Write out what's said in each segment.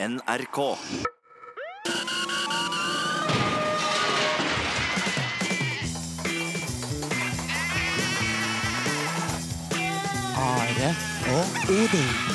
NRK. Are og Odin.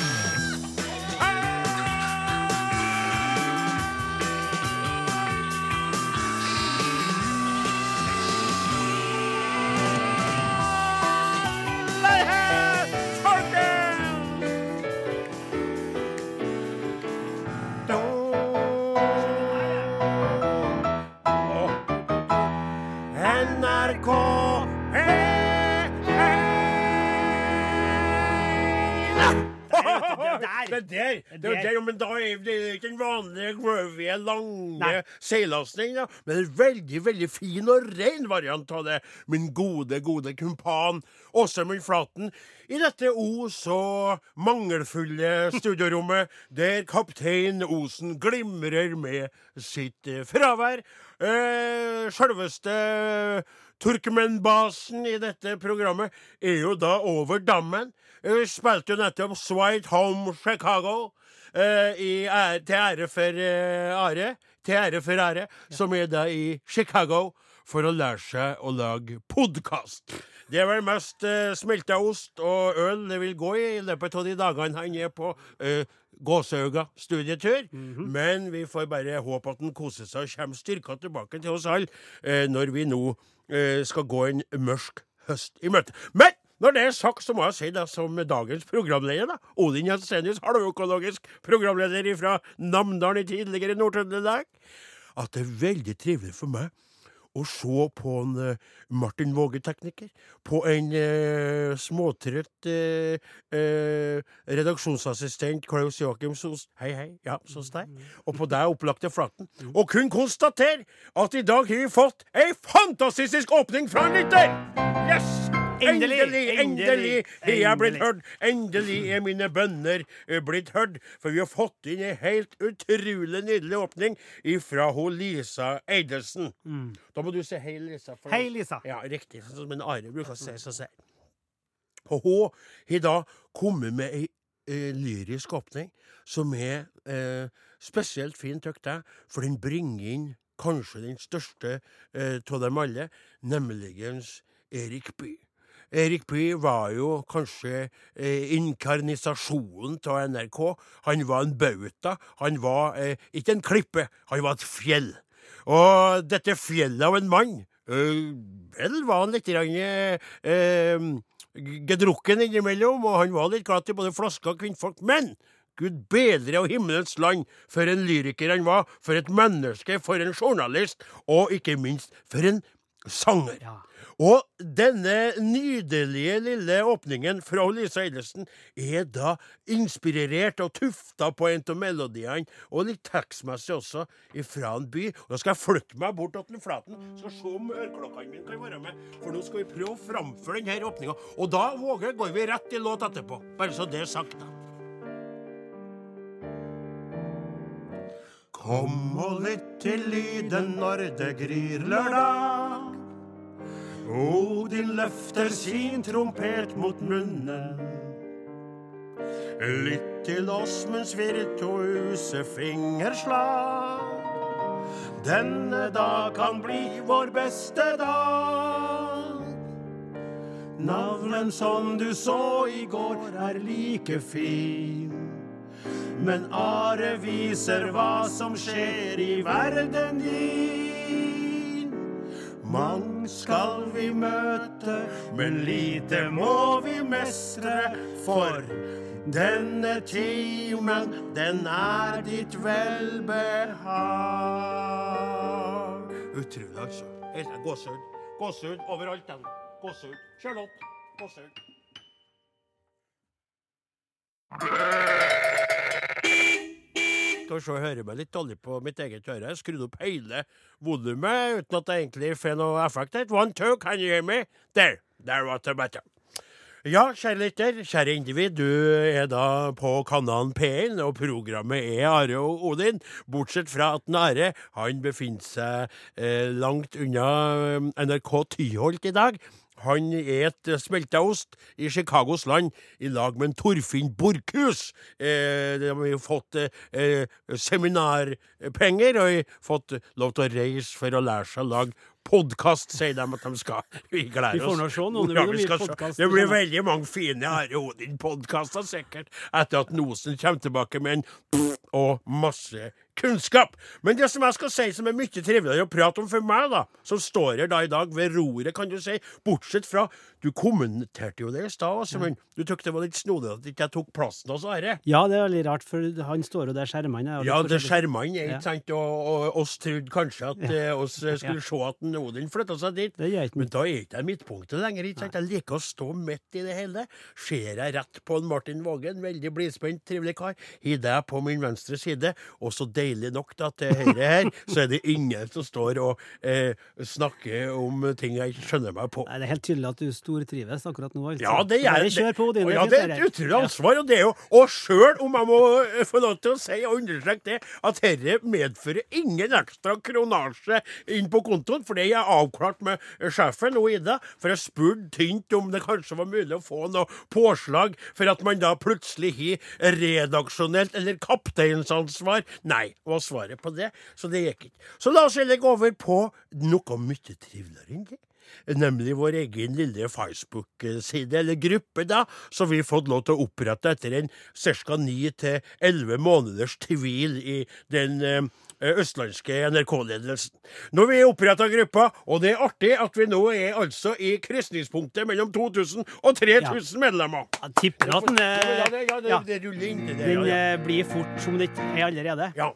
Lange Nei. seilasen. Men en veldig, veldig fin og ren variant av det. Min gode, gode kumpan Åsemund Flaten. I dette o så mangelfulle studiorommet, der kaptein Osen glimrer med sitt eh, fravær. Eh, Sjølveste Turkmenbasen i dette programmet er jo da over dammen. Vi spilte jo nettopp Swite Home Chicago eh, i til ære for uh, Are. Til ære for Are, som er da i Chicago for å lære seg å lage podkast. Det er vel mest uh, smelta ost og øl det vil gå i i løpet av de dagene han er på uh, Gåsøga studietur. Men vi får bare håpe at han koser seg og kommer styrka tilbake til oss alle uh, når vi nå uh, skal gå en mørk høst i møte. Men når det er sagt, så må jeg si det som dagens programleder, da. Odin Jensenius, halvøkologisk programleder fra Namdalen i tidligere Nord-Trøndelag, at det er veldig trivelig for meg å se på en uh, Martin Våge-tekniker, på en uh, småtrøtt uh, redaksjonsassistent Klaus Joakim Sos Hei, hei, ja, sos deg. Og på deg, opplagte Flaten. Og kun konstatere at i dag har vi fått ei fantastisk åpning fra en lytter! Yes! Endelig, Endelig, endelig har jeg blitt hørt. Endelig er mine bønner eh, blitt hørt. For vi har fått inn ei helt utrolig nydelig åpning fra hun Lisa Eidelsen. Da må du si hei, Lisa. Mm. Hei, Lisa. Ja, riktig. Sånn som en Are bruker å si. Så sier. Og hun har da kommet med ei eh, lyrisk åpning som er eh, spesielt fin, tykker jeg, for den bringer inn kanskje den største eh, dem alle, nemlig Erik Bye. Erik Bye var jo kanskje eh, inkarnisasjonen av NRK. Han var en bauta. Han var eh, ikke en klippe, han var et fjell. Og dette fjellet av en mann eh, Vel var han litt grann, eh, gedrukken innimellom, og han var litt glad til både flasker og kvinnfolk. Men Gud bedre og himmelens land for en lyriker han var, for et menneske, for en journalist, og ikke minst for en sanger. Ja. Og denne nydelige lille åpningen fra Lisa Eilertsen er da inspirert og tufta på en av melodiene, og litt tekstmessig også, fra en by. Og da skal jeg flytte meg bort til Flaten, skal se om øreklokkene mine kan være med. For nå skal vi prøve å framføre denne åpninga. Og da, våger, går vi rett i låt etterpå. Bare så det er sagt, da. Kom og lytt til lyden når det gryr lørdag. Odin løfter sin trompet mot munnen. Lytt til Åsmunds virtuose fingerslag. Denne dag kan bli vår beste dag. Navlen som du så i går, er like fin. Men Are viser hva som skjer i verden din. Skal vi møte, men lite må vi mestre. For denne timen, den er ditt velbehag. Utrolig, altså. Gåsehud. Gåsehud overalt. den. Gåsehud. Charlotte. Gåsehud. Skal vi se, jeg hører meg litt dårlig på mitt eget øre. Jeg skrudde opp hele volumet uten at det egentlig får noe effekt. One, two, can you hear me? There. There was the better. Ja, kjære lytter, kjære individ, du er da på kanalen P1, og programmet er Are og Odin. Bortsett fra at Are han befinner seg eh, langt unna eh, NRK Tyholt i dag. Han et smelta ost i Chicagos land i lag med en Torfinn Borchhus. Eh, de har jo fått eh, seminarpenger og har fått lov til å reise for å lære seg å lage podkast, sier de at de skal. Vi gleder Vi får oss. nå se noen Ja, vi skal se. Det blir veldig mange fine Are Odin-podkaster, sikkert, etter at Nosen kommer tilbake med en pff, og masse kunnskap. Men det som jeg skal si som er mye triveligere å prate om for meg, da, som står her da i dag ved roret, kan du si, bortsett fra Du kommenterte jo det i stad, altså, men du syntes det var litt snodig at ikke jeg tok plassen hos Are. Ja, det er veldig rart, for han står jo der skjermene er Ja, det skjermene, er Ja. ikke sant? Og, og oss trodde kanskje at eh, oss eh, skulle se at Odin flytta seg dit. Det Men da er ikke jeg midtpunktet lenger. ikke sant? Jeg liker å stå midt i det hele. Ser jeg rett på en Martin Vågen, veldig blidspent, trivelig kar, har deg på min venstre side, og så deilig nok da til høyre her, så er det ingen som står og eh, snakker om ting jeg ikke skjønner meg på. Nei, Det er helt tydelig at du stortrives akkurat nå. altså. Ja, det gjør jeg. det. Ja, det er et utrolig ansvar. Og det er jo Og sjøl om jeg må eh, få lov til å si og understreke det, at dette medfører ingen ekstra kronasje inn på kontoen, for det er jeg avklart med eh, sjefen og Ida. For jeg spurte tynt om det kanskje var mulig å få noe påslag for at man da plutselig har redaksjonelt eller kapteinsansvar. Nei, var svaret på det. Så det gikk ikke. Så la oss heller gå over på noe mye triveligere enn det nemlig vår egen lille Facebook-side, eller gruppe, da, som vi har fått lov til å opprette etter en ca. ni til elleve måneders tvil i den eh, østlandske NRK-ledelsen. Nå har vi oppretta gruppa, og det er artig at vi nå er altså i krysningspunktet mellom 2000 og 3000 medlemmer. Jeg tipper at den, Ja, det, ja, det, den ja, ja. eh, blir fort som det ikke er allerede. Ja.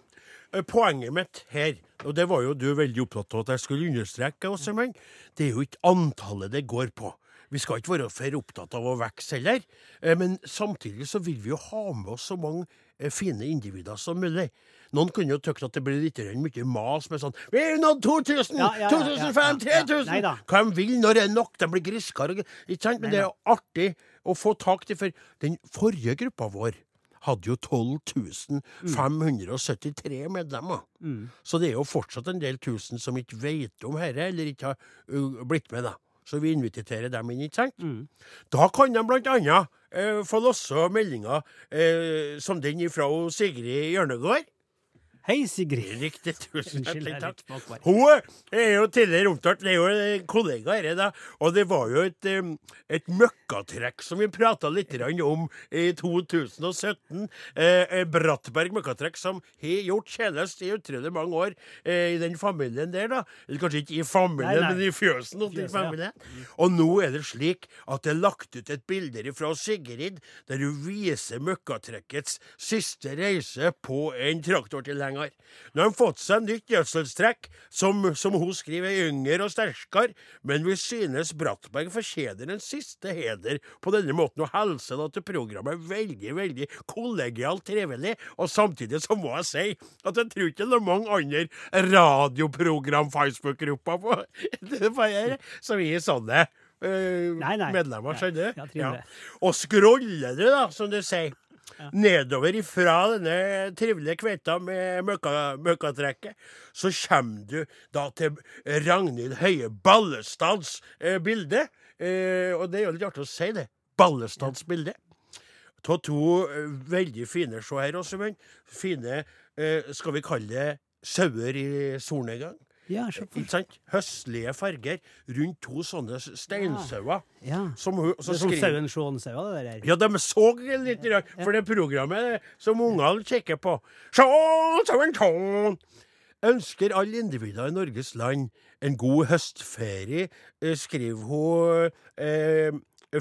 Eh, Poenget mitt her, og det var jo du veldig opptatt av at jeg skulle understreke, Åsemann, det er jo ikke antallet det går på. Vi skal ikke være for opptatt av å vokse heller, eh, men samtidig så vil vi jo ha med oss så mange eh, fine individer som mulig. Noen kunne jo tykt at det blir litt mye mas med sånn Vi er nådd 2000! Ja, ja, ja, ja, 2005! ja, ja. 3000! Nei. Hva de vil når det er nok? De blir griskere. Ikke sant? Men det er jo artig å få tak i, for den forrige gruppa vår hadde jo 12 573 medlemmer. Mm. Så det er jo fortsatt en del tusen som ikke vet om dette, eller ikke har uh, blitt med. da. Så vi inviterer dem inn, ikke sant? Mm. Da kan de blant annet eh, få losse meldinger eh, som den fra Sigrid Hjørnegård. Hei, Sigrid. Riktig. Tusen hjertelig er takk. Hun er jo tidligere omtalt, det er jo en kollega her, da, og det var jo et, et møkkatrekk som vi prata litt om i 2017. Eh, Brattberg møkkatrekk, som har gjort tjeneste i utrolig mange år eh, i den familien der, da. Kanskje ikke i familien, Nei, nei. men i fjøsen Og, den ja. Og nå er det slik at det er lagt ut et bilde fra Sigrid der hun viser møkkatrekkets siste reise på en traktortilhenger. Nå har de fått seg nytt gjødselstrekk, som, som hun skriver er yngre og sterkere, men vi synes Brattberg fortjener en siste heder på denne måten, og hilser da til programmet veldig, veldig kollegialt trivelig, og samtidig så må jeg si at jeg tror ikke det er mange andre radioprogram-Facebook-grupper på det som gir sånne uh, Nei, nei. medlemmer, skjønner du? ja. Og scroller du, da, som du sier, nedover ifra denne trivelige kveita med møkka, møkkatrekket, så kommer du da til Ragnhild Høie Ballestads eh, bilde. Eh, og det er jo litt artig å si det. Ballestads bilde. Av to eh, veldig fine, se her men fine, eh, skal vi kalle det sauer i solnedgang. Ja. Ikke sant? Høstlige farger rundt to sånne steinsauer. Ja. Som hun, Det er som sauen Sjån-saua, det der. ja, de så litt, rart, for det programmet som ungene kikker på. Sjån, sjån, sjån. Ønsker alle individer i Norges land en god høstferie, eh, skriver hun. Eh,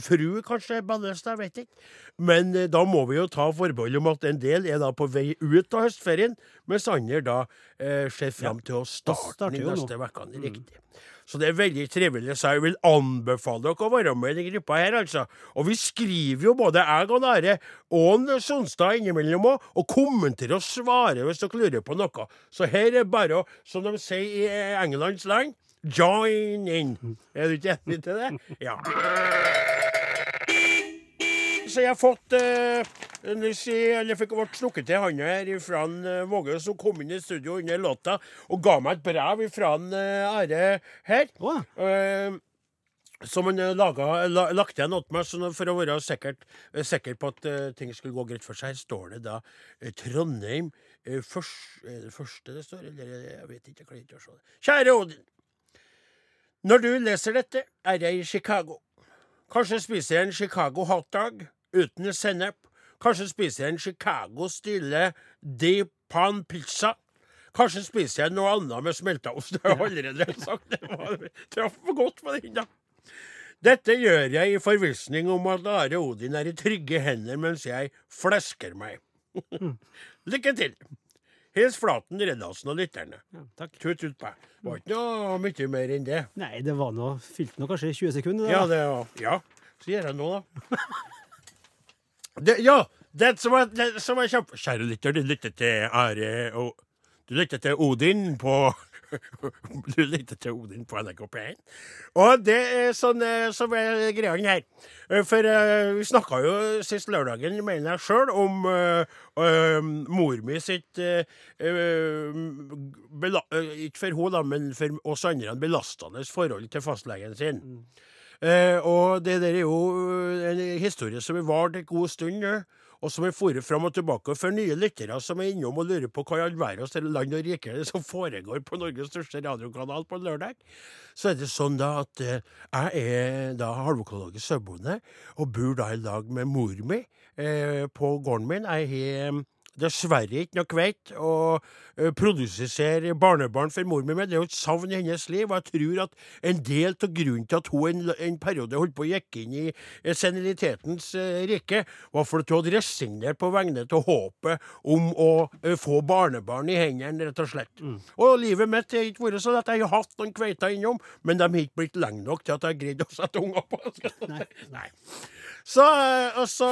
fru, kanskje, Ballestad, vet ikke. Men eh, da må vi jo ta forbehold om at en del er da på vei ut av høstferien, mens andre da eh, ser fram til å starte i neste uke. Riktig. Så det er veldig trivelig, så jeg vil anbefale dere å være med i denne gruppa her, altså. Og vi skriver jo både jeg og Are og Sonstad innimellom òg, og kommenterer og svarer hvis dere lurer på noe. Så her er bare å, som de sier i Englands land, join in. Er du ikke enig til det? Ja. Så jeg har fått eh, Jeg fikk ble snukket til han her fra en, Vågø Våge, som kom inn i studio under låta og ga meg et brev fra en, eh, Are her. Å, Uh, som han eh, laga, la, lagt igjen til meg sånn for å være eh, sikker på at uh, ting skulle gå greit for seg. Her står det da uh, Trondheim uh, først, det første det står, eller er jeg vet ikke. Jeg klarer ikke å se det. Kjære Odin. Når du leser dette, er jeg i Chicago. Kanskje spiser jeg en Chicago hotdog uten sennep. Kanskje spiser jeg en Chicago-stille deep pan pizza. Kanskje spiser jeg noe annet med smelta ost. Det har jeg allerede sagt. Det var, traff for godt på den, da. Dette gjør jeg i forvissning om at Are Odin er i trygge hender mens jeg flesker meg. Lykke til! Hils Flaten, Reddarsen og lytterne. Ja, takk. Tut tut på. Det var ikke noe mye mer enn det. Nei, det var noe Fylte nå kanskje 20 sekunder. Da. Ja, det var Ja, så gjør jeg nå, da. Det, ja, det som er, det som er kjempe... Kjære lytter, du lytter til Are og Du lytter til Odin på Du lytter til Odin på NRK P1. Og det er sånn eh, som er greia her. Eh, For uh, vi snakka jo sist lørdagen, mener jeg sjøl, om uh, uh, mor mi sitt eh, Ikke for henne, men for oss andre belastende forhold til fastlegen sin. Eh, og det der er jo en historie som har vart en god stund nå, og som har foret fram og tilbake. Og for nye lyttere som er innom og lurer på hva i all verdens land og rike det som foregår på Norges største radiokanal på lørdag, så er det sånn da at eh, jeg er da halvøkologisk sauebonde og bor da i lag med mor mi eh, på gården min. Jeg har dessverre ikke noe kveit å eh, produsere barnebarn for mor mi med. Det er jo et savn i hennes liv. Og jeg tror at en del av grunnen til at hun en, en periode holdt på å gikk inn i eh, senilitetens eh, rike, var fordi hun hadde resignert på vegne av håpet om å få barnebarn i hendene, rett og slett. Og livet mitt har ikke vært sånn at jeg har hatt noen kveiter innom, men de har ikke blitt lenge nok til at jeg har greid å sette unger på. Nei. Nei. Så, eh, altså,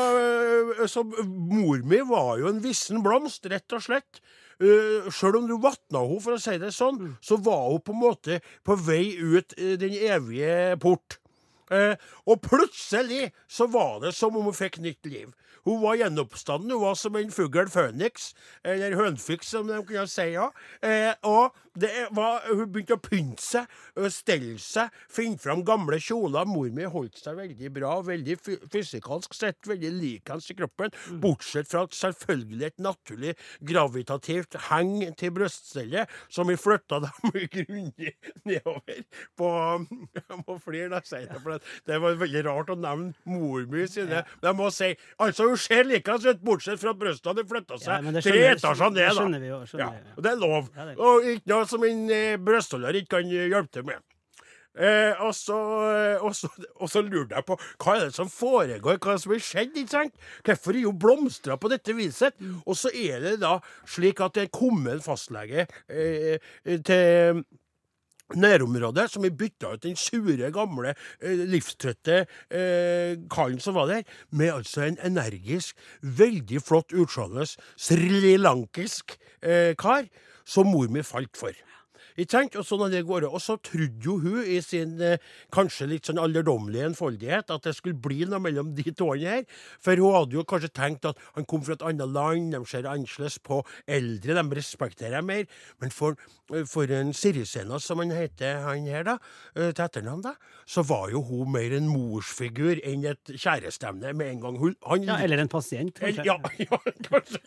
eh, så mor mi var jo en vissen blomst, rett og slett. Uh, Sjøl om du vatna henne, for å si det sånn, så var hun på en måte på vei ut eh, den evige port. Eh, og plutselig så var det som om hun fikk nytt liv. Hun var gjenoppstanden. Hun var som en fugl føniks, eller hønfiks, som de kunne si. ja. Eh, og det var, hun begynte å pynte seg, stelle seg, finne fram gamle kjoler. Mor mi holdt seg veldig bra, veldig fysikalsk sett, veldig likende i kroppen. Bortsett fra at selvfølgelig et naturlig gravitativt heng til bryststellet, som vi flytta dem grundig nedover på Jeg må flire da, sier jeg, for det- var veldig rart å nevne mor mi sine Men jeg må si Altså, hun ser likeens ut, bortsett fra at brystene har flytta seg ja, det tre etasjer ned, Det skjønner vi jo, skjønner ja, og det er lov. Ja, det er Og ikke noe som en eh, brystholder ikke kan eh, hjelpe til med. Eh, og, så, eh, og, så, og så lurte jeg på hva er det som foregår, hva er det som har skjedd? ikke sant? Hvorfor er hun blomstra på dette viset? Og så er det da slik at det kom en fastlege eh, til nærområdet, som vi bytta ut den sure, gamle, eh, livstrøtte eh, karen som var der, med altså en energisk, veldig flott utseende srilankisk eh, kar, som mor mi falt for. Ikke sant? Og sånn det gått. Og så trodde jo hun i sin eh, kanskje litt sånn alderdommelige enfoldighet at det skulle bli noe mellom de to her. For hun hadde jo kanskje tenkt at han kom fra et annet land, de ser annerledes på eldre, de respekterer jeg mer. Men for, eh, for en Sirisena, som han heter, han her, da, eh, til etternavn, da, så var jo hun mer en morsfigur enn et kjærestemne med en gang. Hun, han, Ja, eller en pasient, kanskje. Ja, ja kanskje,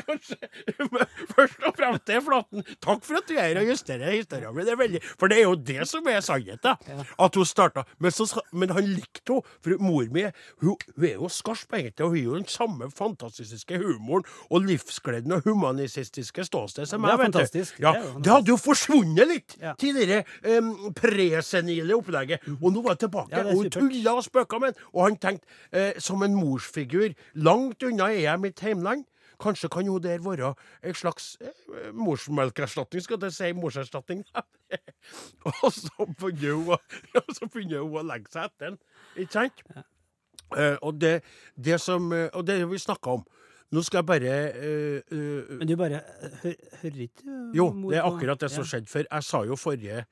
kanskje. Men først og fremst det, Flaten. Takk for at du er her og justerer historien min. Er veldig, for det er jo det som er sannheten. At hun starta men, men han likte henne. For mor mi hun, hun er jo skarp, egentlig. Og hun har jo den samme fantastiske humoren og livsgleden og humanistiske ståsted som meg. Ja, Det er jo det hadde jo forsvunnet litt Ja. til det um, presenile opplegget. Og nå var jeg tilbake. Ja, og hun tulla og spøka med han. Og han tenkte, eh, som en morsfigur Langt unna er jeg mitt heimland. Kanskje kan hun der være en slags eh, morsmelkerstatning, skal jeg si. Morserstatning. og så begynner hun, å- legge seg etter den. Ikke sant? Eh, og, det, det som, eh, og det vi snakka om Nå skal jeg bare uh, uh, Men du bare hø hører ikke jo, det er akkurat det som Ja. skjedde. For jeg sa jo forrige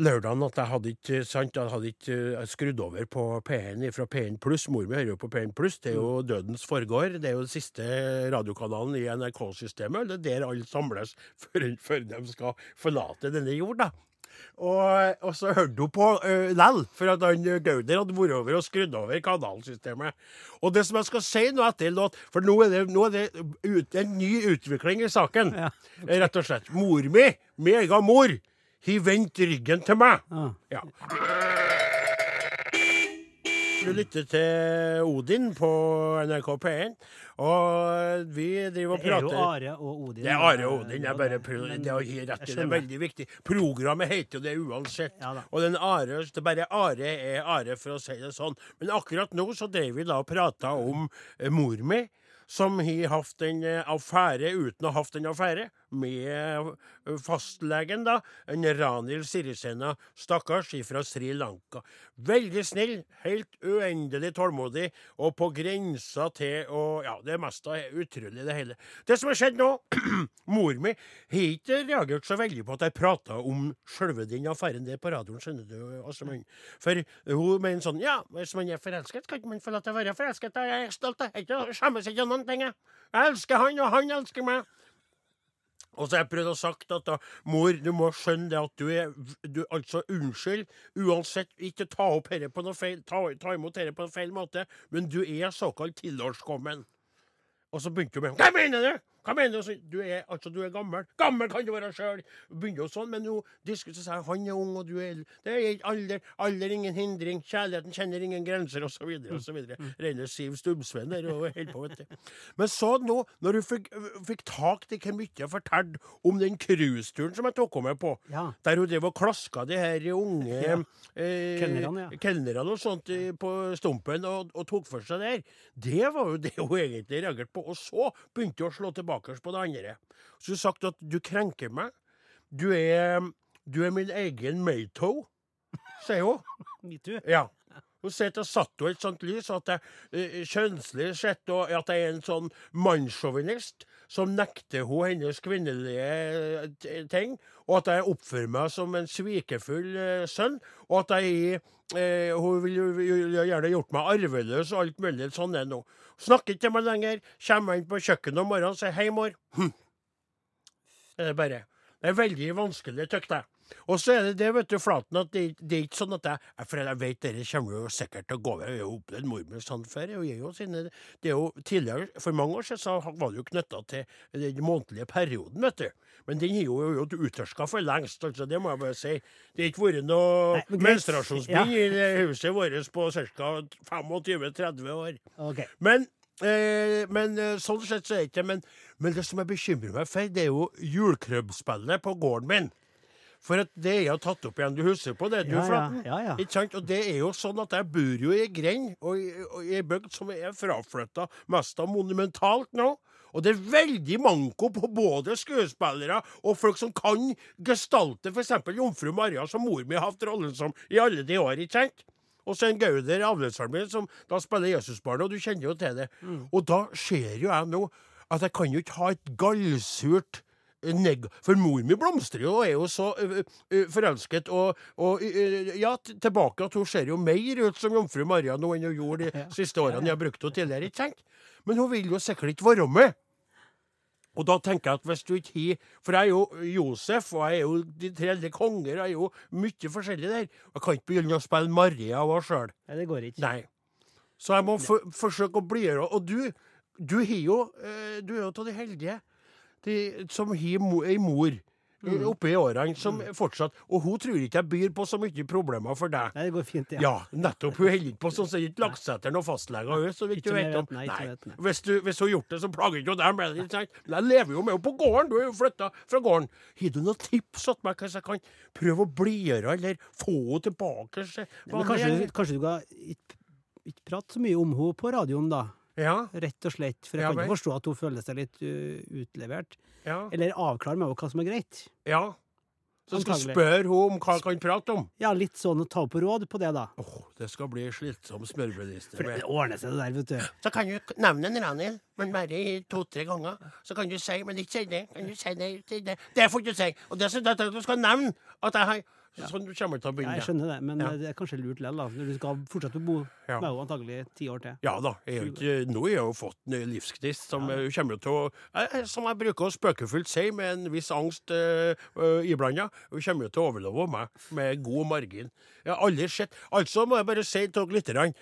lørdagen at jeg hadde ikke sant, jeg hadde ikke eh, skrudd over på P1 fra P1 pluss. Mor mi hører jo på P1 pluss. Det er jo Dødens forgård. Det er jo den siste radiokanalen i NRK-systemet. Det er der alle samles før, før de skal forlate denne jord, da. Og, og så hørte hun på uh, lell, for at han eh, Gauder hadde vært over og skrudd over kanalsystemet. Og det som jeg skal si nå etter låt For nå er det, nå er det ut, en ny utvikling i saken. Ja. okay. Rett og slett. Mor mi, egen mor, har vendte ryggen til meg. Ah. Ja. Du lytter til Odin på NRK P1, og vi driver og prater Det er jo Are og Odin. det er Are og Odin. Jeg bare Men det er rett Det er veldig viktig. Programmet heter jo det uansett. Ja og den Are, det bare Are er Are, for å si det sånn. Men akkurat nå så drev vi da og prata om eh, mor mi, som har hatt en eh, affære uten å ha hatt en affære med fastlegen, da. En Ranil Sirisena, stakkars, fra Sri Lanka. Veldig snill, helt uendelig tålmodig, og på grensa til å Ja, det meste er utrolig, det hele. Det som har skjedd nå Mor mi har ikke reagert så veldig på at jeg prata om sjølve den affæren der på radioen, skjønner du, Åsmund. For hun mener sånn Ja, hvis man er forelsket, kan ikke man få lov til å være forelsket. da? Jeg er stolt. Jeg skjemmes ikke av noen ting, jeg. Jeg elsker han, og han elsker meg. Og så har jeg prøvd å sagt at da, mor, du må skjønne det at du er du, Altså, unnskyld. Uansett, ikke ta opp herre på noe feil, ta, ta imot dette på en feil måte, men du er såkalt tilårskommen. Og så begynte hun med Hva mener du? Hva mener du? Du er, altså, du er gammel. Gammel kan du være sjøl. Begynner jo sånn, men nå diskuterer seg. Han er ung, og du er Det er alder. Alder ingen hindring. Kjærligheten kjenner ingen grenser, osv. osv. Reine Siv Stubbsveen der og helt på, vet du. Men så nå, når du fikk, fikk tak i hvor mye jeg fortalte om den cruiseturen som jeg tok med på, Ja. der hun drev og klaska de her unge Ja. eh, Kelnerne, ja. og sånt eh, på stumpen og, og tok for seg der. Det var jo det hun egentlig reagerte på. Og så begynte hun å slå tilbake på det andre. Så har sagt at du krenker meg. Du er, du er min egen Mayto, sier hun. Metoo. Ja. Hun sier at jeg satt henne i et sånt lys, at jeg eh, kjønnslig sett, og at jeg er en sånn mannssjåvinist som nekter hun hennes kvinnelige eh, ting, og at jeg oppfører meg som en svikefull eh, sønn, og at jeg eh, Hun vil jo gjerne gjort meg arveløs og alt mulig sånn er nå. Snakker ikke til meg lenger. Kommer inn på kjøkkenet om morgenen og sier 'hei, mor'. Hm. Det er bare. Det er veldig vanskelig, tykk jeg. Og så er det det, vet du, Flaten, at det, det er ikke sånn at jeg For jeg vet dere kommer jo sikkert til å gå over. Jeg har jo opplevd mormor før. og jeg jo sine, det er jo tidligere, For mange år siden så var det jo knytta til den månedlige perioden, vet du. Men den er jo, jo utørska for lengst, altså. Det må jeg bare si. Det har ikke vært noe menstruasjonsbind ja. i det huset vårt på ca. 25-30 år. OK. Men, eh, men eh, sånn sett så er det ikke men, men det som jeg bekymrer meg for, det er jo julekrøbbspillet på gården min. For at det er jo tatt opp igjen. Du husker på det, du, Ja, ja, Flaten? ja, ja. Sant? Og det er jo sånn at jeg bor jo i ei grend og i- ei bygd som er fraflytta mest av monumentalt nå. Og det er veldig manko på både skuespillere og folk som kan gestalte f.eks. Jomfru Maria, som mor mi har hatt rollen som i alle de år. ikke sant? Og så en Gauder, avløseren min, som da spiller Jesusbarnet, og du kjenner jo til det. Og da ser jo jeg nå at jeg kan jo ikke ha et gallsurt Neg For mor mi blomstrer jo og er jo så ø, ø, forelsket. Og, og ø, ja, tilbake at hun ser jo mer ut som jomfru Maria nå enn hun gjorde de siste årene jeg har brukt henne tidligere. ikke sant? Men hun vil jo sikkert ikke være med. Og da tenker jeg at hvis du ikke har For jeg er jo Josef, og jeg er jo de tre eldre konger, jeg er jo mye forskjellig der. Jeg kan ikke begynne å spille Maria og sjøl. Nei, det går ikke. Nei. Så jeg må for, forsøke å blidgjøre Og du, du har jo Du er jo av de heldige de, som har ei mor mm. oppe i årene som fortsatt Og hun tror ikke jeg byr på så mye problemer for deg. Nei, det går fint, ja. Ja, nettopp. Hun holder ikke på sånn som ikke Lakseter noen fastlege har, så vidt du vet om. nei, nei. Hvis, du, hvis hun har gjort det, så plager ikke hun det. Men jeg lever jo med henne på gården. Du er jo flytta fra gården. Har du noen tips til meg hvordan jeg kan prøve å blidgjøre eller få henne tilbake? Nei, kanskje, kanskje du ikke ikke prate så mye om henne på radioen, da. Ja, Rett og slett. For jeg Ja kan ikke forstå at hun føler seg litt uh, utlevert. ja, Eller avklare med hva som er greit. ja. Så skal spørre henne om hva hun kan prate om. Ja, litt sånn å ta på råd på det, da. Åh, det skal bli slitsom smørbrødliste. For det ordner seg, det der, vet du. Så kan du nevne en Ranhild, men bare to-tre ganger. Så kan du si, men ikke si det. Kan du si det, det. det får du si. Og det jeg tenkte du skal nevne, at jeg har Sånn du kommer til å Ja, begynne. jeg skjønner det, men Ja. det er kanskje lurt likevel. Du skal fortsette å bo Ja. med henne antagelig ti år til. Ja da. Jeg er nå har jeg jo fått en livsknist som Ja. jeg kommer til å eh, Som jeg bruker å spøkefullt si, med en viss angst uh, iblanda. Hun kommer til å overleve meg med god margin. Jeg har aldri sett Altså må jeg bare si til dere lytterne,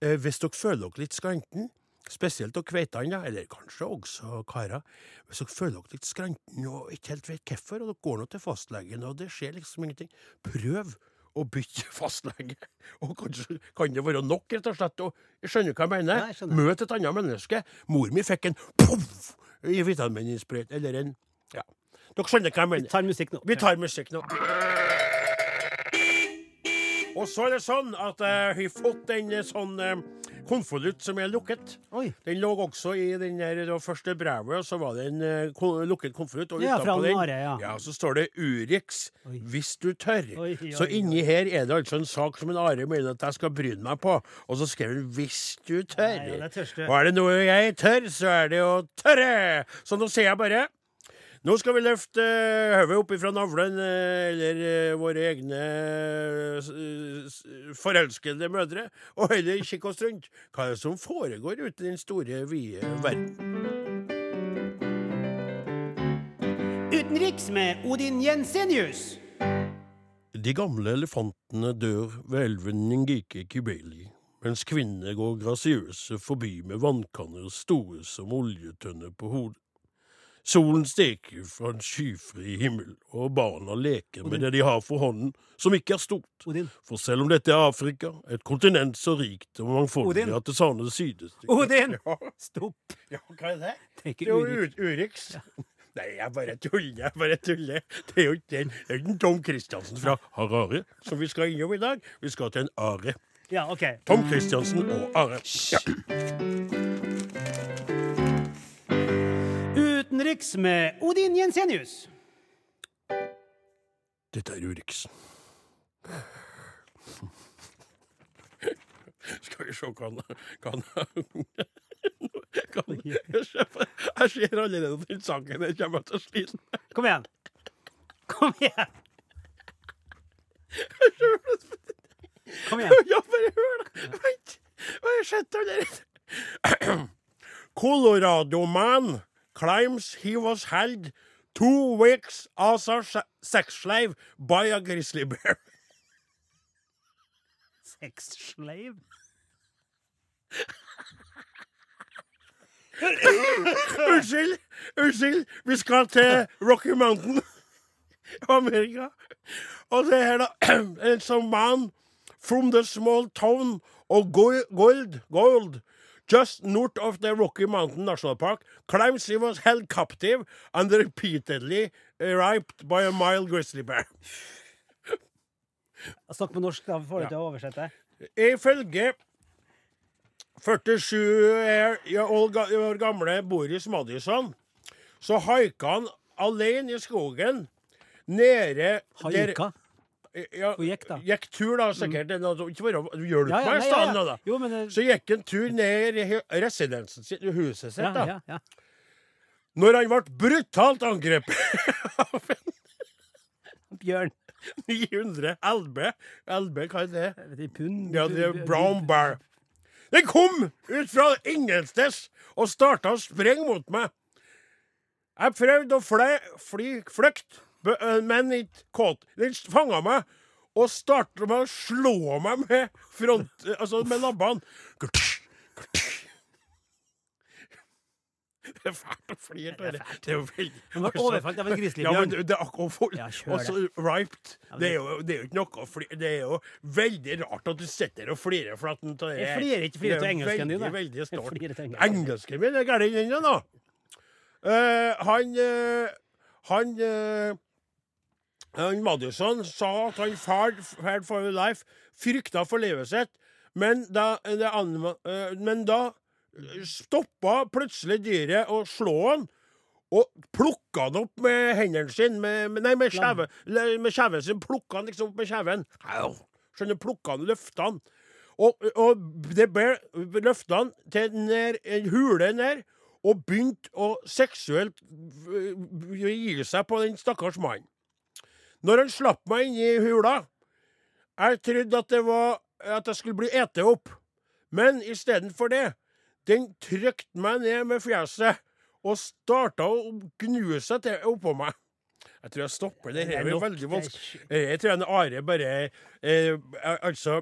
eh, hvis dere føler dere litt skranten Spesielt dere kveitene, eller kanskje også karer. Hvis dere føler dere litt skranten og ikke helt vet hvorfor, og dere går nå til fastlegen, og det skjer liksom ingenting, prøv å bytte fastlege. Og kanskje kan det være nok, rett og slett. Og jeg skjønner hva jeg mener. Nei, jeg. Møt et annet menneske. Mor mi fikk en poff i vitamininnsprøyt, eller en Ja. Dere skjønner hva jeg Vi mener. tar musikk nå. Vi tar musikk nå. Og så er det sånn at jeg har fått en eh, sånn eh, konvolutt som er lukket. Oi. Den lå også i den der, det første brevet, og så var det en uh, lukket konvolutt. Og Ja, utenpå fra den, ja. ja, så står det Urix, hvis du tør. Oi, oi, så inni her er det altså en sak som en Are mener at jeg skal bryne meg på. Og så skrev hun 'hvis du tør'. Nei, ja, det er og er det noe jeg tør, så er det å tørre. Så nå sier jeg bare nå skal vi løfte hodet opp ifra navlen, eh, eller eh, våre egne eh, forelskede mødre, og heller kikke oss rundt. Hva det som foregår ute i den store, vide verden? Utenriks med Odin Jensenius. De gamle elefantene dør ved elven Ningike Kibeli, mens kvinnene går grasiøse forbi med vannkanner store som oljetønner på hodet. Solen steker fra en skyfri himmel, og barna leker med det de har for hånden, som ikke er stort. Odin. For selv om dette er Afrika, et kontinent så rikt og mangfoldig at det savner sidestykke Odin! Ja, Stopp! ja, hva er det? Det er ikke Det er jo Urix. Ur- Nei, jeg bare tuller. Jeg bare tuller. Det er jo ikke den. Det er ikke en Tom Christiansen fra Harare som vi skal innom i dag. Vi skal til en Are. Ja, OK. Tom Christiansen og Are. Ja. Utenriks med Odin Jensenius. Dette er Urix. Skal vi se hva han hva han- Jeg ser allerede at den sangen her kommer til å slite meg. Kom igjen. Kom igjen. Kom igjen. Ja, bare hør, da! Vent! Har skjedd allerede? Colorado man claims he was held two weeks as a sex slave by a grizzly bear. sex slave? Unnskyld! Unnskyld! Vi skal til Rocky Mountain, Amerika. Og det her, da En sånn man from the small town of Go- Gold, Gold just north of the Rocky Mountain National Park, claims he was held captive and repeatedly raped by a mild grizzly bear. Snakk på norsk, da. Får du til å oversette? Ifølge 47 år år ga- år gamle Boris Madison, så haika han alene i skogen nede Haika? Ja, Og gikk, da? Gikk tur, da, sikkert. Mm. Altså, Ikke bare hjelp Ja, ja, meg ja, ja. da. Jo, men det- Så gikk han tur ned i residensen sitt, huset sitt, da. ja. Når han ble brutalt angrepet av Bjørn. 900 LB. LB, hva er det? Vet Pund? Ja, det er brown bear. Den kom ut fra ingensteds og starta å sprenge mot meg. Jeg prøvde å fly, fly øh, men ikke kåt. Den fanga meg og starta med å slå meg med front... Altså med labbene. Det er fælt å flire av det. Det er jo veldig overfalt av en Ja, men grizzlybjørn. det er akkurat Ja, kjør også riped. Det er, jo, det er jo ikke noe å flire Det er jo veldig rart at du sitter og flirer for at den tar Jeg flirer ikke, flirer til engelsken din, da. Veldig, til engelsken. Min er gæren, den, da. Uh, han uh, Han uh, han Madison sa at han feared, feared for life, frykta for livet sitt, men da, anma- eh, men da stoppa plutselig dyret å slå han, og plukka han opp med hendene sine, med, nei, med kjeve- med kjeven sin. Plukka han liksom opp med kjeven. Skjønner, plukka han, løfta han. Og, og det ble løfta han til nær, en hule ned, og begynte å seksuelt gi seg på den stakkars mannen. Når han slapp meg inn i hula Jeg trodde at det var at jeg skulle bli ete opp. Men istedenfor det, den trykte meg ned med fjeset og starta å gnu seg til oppå meg. Jeg tror jeg stopper det. Det er jo veldig vanskelig. Jeg tror en Are bare eh, Altså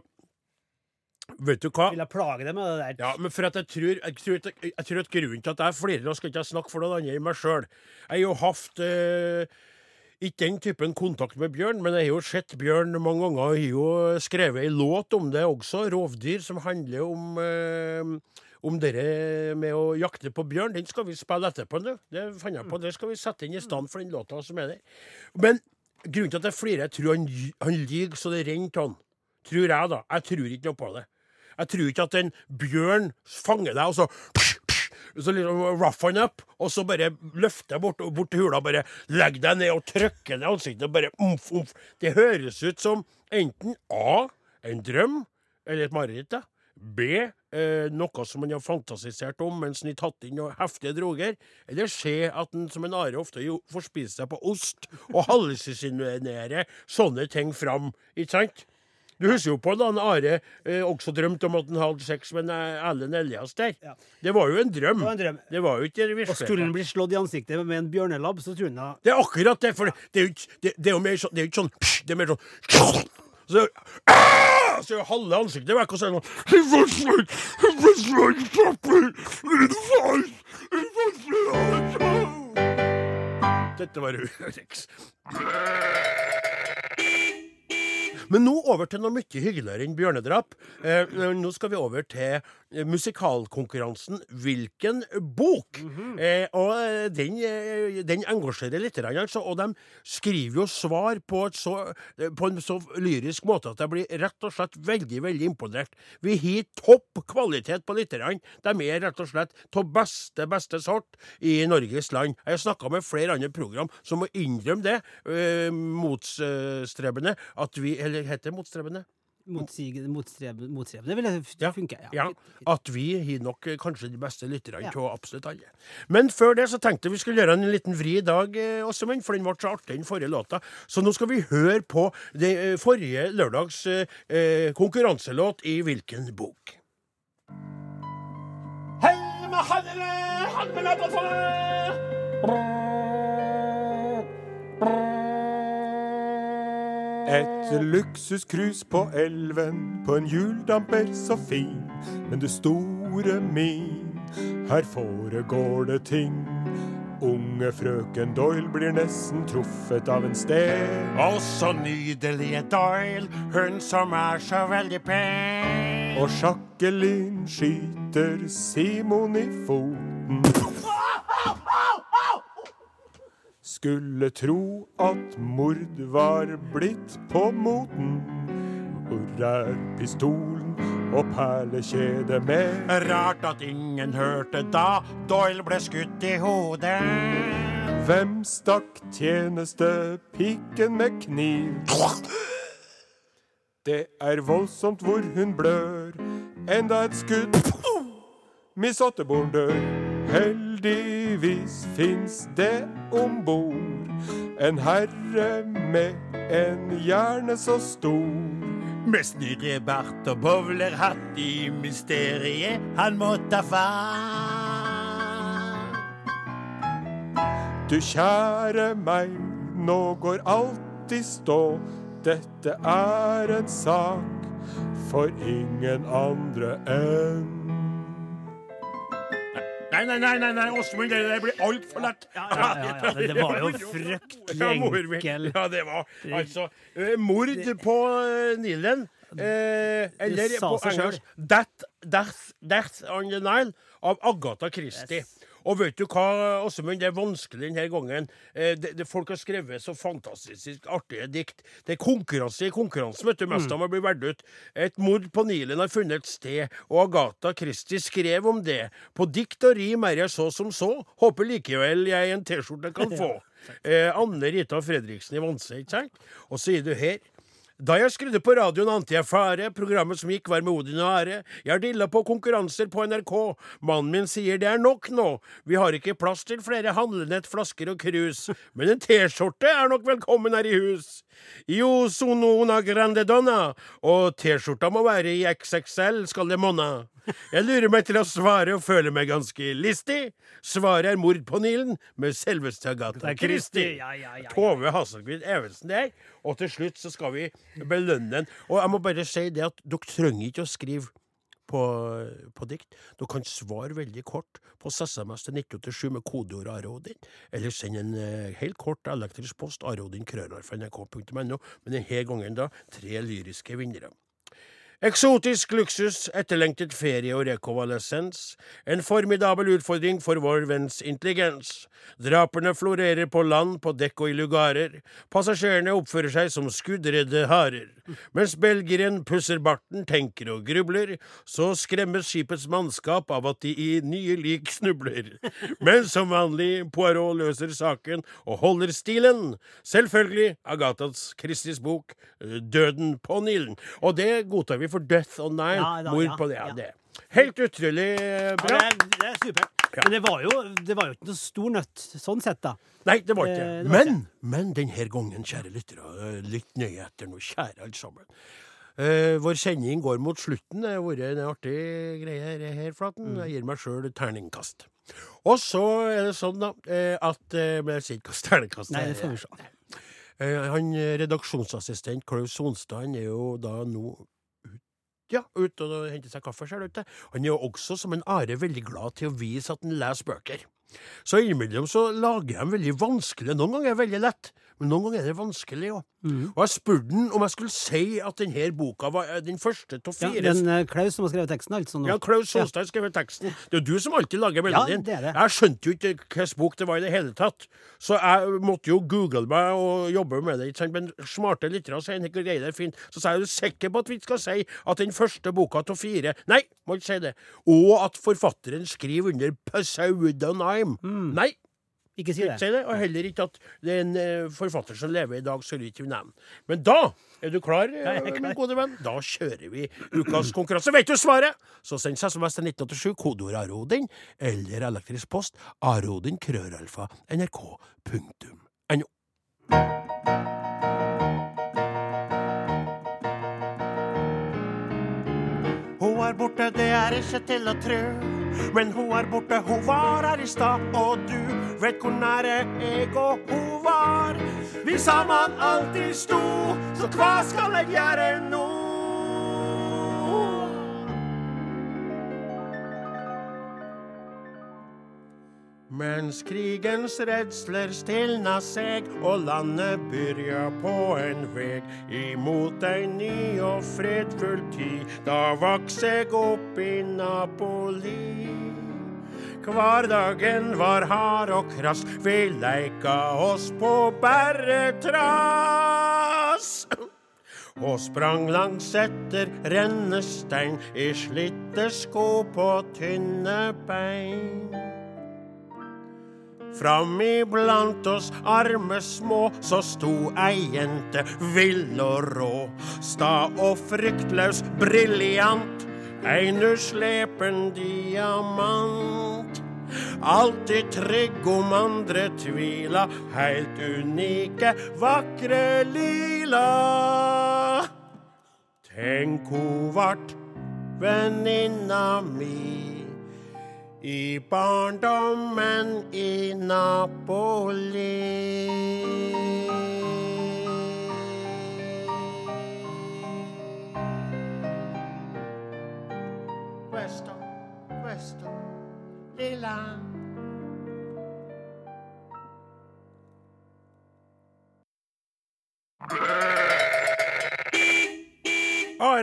Vet du hva? Vil jeg plage deg med det der? Ja, men for at jeg tror, jeg tror, at, jeg tror at grunnen til at jeg flirer, nå skal ikke snakke for noen andre enn meg sjøl Jeg har jo hatt eh, ikke den typen kontakt med bjørn, men jeg har jo sett bjørn mange ganger. Jeg har jo skrevet ei låt om det også, 'Rovdyr', som handler om eh, om dere med å jakte på bjørn. Den skal vi spille etterpå. nå. Det fant jeg på. Det skal vi sette inn i stand for den låta som er der. Men grunnen til at jeg flirer, jeg tror han, han lyver så det renner av han. Tror jeg, da. Jeg tror ikke noe på det. Jeg tror ikke at en bjørn fanger deg, og så så liksom rough han up, og så bare løfter jeg bort, bort til hula, bare legg deg ned og trykker ned ansiktet, og bare umf, umf. Det høres ut som enten A. En drøm, eller et mareritt. da. B. Eh, noe som man har fantasisert om mens han har tatt inn noen heftige droger. Eller C. At han som en are ofte får spise seg på ost og hallusinere sånne ting fram. Ikke sant? Du husker jo på da han Are eh, også drømte om at han hadde sex med en Ellen Elias der. Ja. Det var jo en drøm. Det var en drøm. Det var jo ikke Og skulle han bli slått i ansiktet med en bjørnelabb, så tror han da Det er akkurat det, for det er jo ikke det, det er jo mer sånn Det er jo ikke sånn Det er mer sånn så, ah! så er jo halve ansiktet vekk, og så er det sånn Dette var like- he was like puppy in the face. He was like-» Dette var Urix. Men nå over til noe mye hyggeligere enn bjørnedrap. Eh, nå skal vi over til eh, musikalkonkurransen Hvilken bok? eh, og eh, den, eh, den engasjerer litt, altså, og de skriver jo svar på, så, eh, på en så lyrisk måte at jeg blir rett og slett veldig veldig imponert. Vi har topp kvalitet på lytterne. De er rett og slett av beste, beste sort i Norges land. Jeg har snakka med flere andre program som må innrømme det, eh, motstrebende, at vi Eller heter det motstrebende? Motstrebende ville f- Ja. funke. Ja, at vi har nok eh, kanskje de beste lytterne Ja. til absolutt alle. Men før det så tenkte vi skulle gjøre en liten vri i dag, også, men, for den ble så artig, den forrige låta. Så nå skal vi høre på det eh, forrige lørdags eh, eh, konkurranselåt i Hvilken bok? Handene med Et luksuscruise på elven, på en hjuldamper så fin. Men du store min, her foregår det ting. Unge frøken Doyle blir nesten truffet av en sten. Og så nydelige Doyle, hun som er så veldig pen. Og Jacqueline skyter Simon i foten. Skulle tro at mord var blitt på moten. Hvor er pistolen og perlekjedet med? Rart at ingen hørte da Doyle ble skutt i hodet. Hvem stakk tjenestepiken med kniv? Det er voldsomt hvor hun blør. Enda et skudd. Miss Otterborn dør. Heldigvis fins det om bord en herre med en hjerne så stor. Med snurrebart og bowlerhatt i mysteriet han må ta fatt. Du kjære meg, nå går alt i stå. Dette er en sak for ingen andre enn Nei, nei, nei, nei, nei Åsmund, det der blir altfor lett. Ja, ja, ja, ja, det- var jo fryktelig Ja, mor mi. enkel. Ja, det var altså eh, Mord på eh, Nilen. Eh, eller på engelsk Death, Death, Death on the Nile av Agatha Christie. Og vet du hva, Åsemund, det er vanskelig denne gangen. Eh, det, det, folk har skrevet så fantastisk artige dikt. Det er konkurranse i konkurransen, vet du. Mest av dem blir valgt ut. Et mord på Nilen har funnet et sted, og Agatha Christie skrev om det. På dikt og rim er jeg så som så. Håper likevel jeg en T-skjorte kan få. Eh, Anne Rita Fredriksen i Vanse, ikke sant? Og så er du her Da jeg skrudde på radioen ante jeg fare, programmet som gikk var med Odin og Are. Jeg har dilla på konkurranser på NRK. Mannen min sier det er nok nå. Vi har ikke plass til flere handlenett, flasker og krus. Men en T-skjorte er nok velkommen her i hus. Jo sono una grande donna. Og T-skjorta må være i XXL, skal det monna. Jeg lurer meg til å svare og føler meg ganske listig. Svaret er mord på Nilen med selveste Agatha Christie. Ja, ja, ja. Tove Hasselgvid Evensen der. Og til slutt så skal vi belønne den. Og jeg må bare si det at dere trenger ikke å skrive på, på dikt. Dere kan svare veldig kort på SMS til 1987 med kodeord Arodin, eller send en eh, helt kort elektrisk post arodin.krøllalfa.nrk.no, men denne gangen da tre lyriske vinnere. Eksotisk luksus, etterlengtet ferie og rekonvalesens. En formidabel utfordring for vår venns intelligens. Draperne florerer på land, på dekk og i lugarer. Passasjerene oppfører seg som skuddredde harer. Mens belgieren pusser barten, tenker og grubler, så skremmes skipets mannskap av at de i nye lik snubler. Men som vanlig, Poirot løser saken og holder stilen. Selvfølgelig Agathas Christies bok Døden på Nilen. Og det godtar vi for Death on Nile. Ja, da, Mord ja, på det. Ja, det. Helt utrolig bra. Ja, det, er, det er supert. Ja. Men det var, jo, det var jo ikke noe stor nøtt sånn sett, da. Nei, det var ikke Eh, det. var Men, men denne gangen, kjære lyttere, litt lytt nøye etter nå, kjære alle sammen. Uh, vår sending går mot slutten. Det har vært en artig greie her, her Flaten. Mm. Jeg gir meg sjøl terningkast. Og så er det sånn, da, eh, at eh, Men jeg sier ikke hva terningkast Nei, er. det får vi se. Eh, Han eh, redaksjonsassistent Klaus Sonstad er jo da nå ja, ut og hente seg kaffe, ser det. Han er jo også, som en Are, veldig glad til å vise at han leser bøker. Så innimellom så lager de veldig vanskelig. Noen ganger er veldig lett, men noen ganger er det vanskelig òg. Mm. Og jeg spurte han om jeg skulle si at denne boka var eh, den første av Ja, fire. den uh, Klaus som har skrevet teksten, altså. Nå. Ja, Klaus Solstein skrevet teksten. Det er jo du som alltid lager melodien. det er det. Jeg skjønte jo ikke hvilken bok det var i det hele tatt. Så jeg måtte jo google meg og jobbe med det. ikke sant? Men smarte lyttere sier den greier der fint. Så sa jeg er du sikker på at vi skal si at den første boka av fire Nei, må ikke si det. Og at forfatteren skriver under pseudonym. Nei, Ikke si det. ikke si det. Og heller ikke at det er en eh, forfatter som lever i dag, så ikke vi nevne. Men da er du klar, eh, er klar. min gode venn? Da kjører vi ukas konkurranse. Vet du svaret? Så send SMS til 1987, kodeord Arodin, eller elektrisk post arodin krøralfa nrk.no. Hun er borte, det er ikke til å tru. Men hun er borte, hun var her i stad, og du vet hvor nære jeg og hun var. Vi sammen alltid sto, så hva skal jeg gjøre nå? Mens krigens redsler stilna seg og landet byrja på en veg imot ei ny og fredfull tid, da vaks eg opp i Napoli. Hverdagen var hard og krass, vi leika oss på bæretrass. Og sprang langs etter rennestein i slitte sko på tynne bein. Fram iblant oss arme små, så sto ei jente vill og rå. Sta og fryktløs, briljant, ein uslepen diamant. Alltid trygg om andre tvila, heilt unike, vakre lila. Tenk ho vart venninna mi. I barndommen i Napoli. Questo, questo, lilla.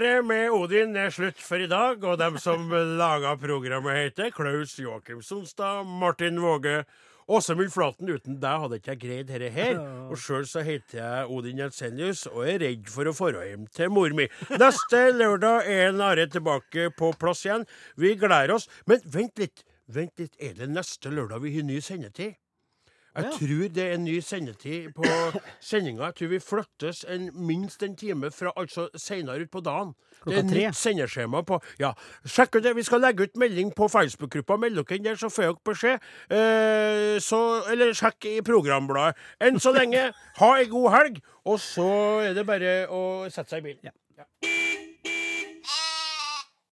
Are med Odin er slutt for i dag, og dem som laga programmet, heter Klaus Joakim Sonstad, Martin Våge, Åsemund Flaten. Uten deg hadde ikke jeg greid dette her. Og sjøl så heter jeg Odin Jensenius og er redd for å dra hjem til mor mi. Neste lørdag er Are tilbake på plass igjen. Vi gleder oss. Men vent litt, vent litt. Er det neste lørdag vi har ny sendetid? Jeg Ja. tror det er en ny sendetid på sendinga. Jeg tror vi flyttes en, minst en time fra altså senere utpå dagen. Det er Klokka tre. nytt sendeskjema på Ja, sjekk det. Vi skal legge ut melding på Facebook-gruppa. Meld dere inn der, så får dere beskjed. Eh, så, eller sjekk i programbladet. Enn så lenge, ha ei god helg, og så er det bare å sette seg i bilen. Ja.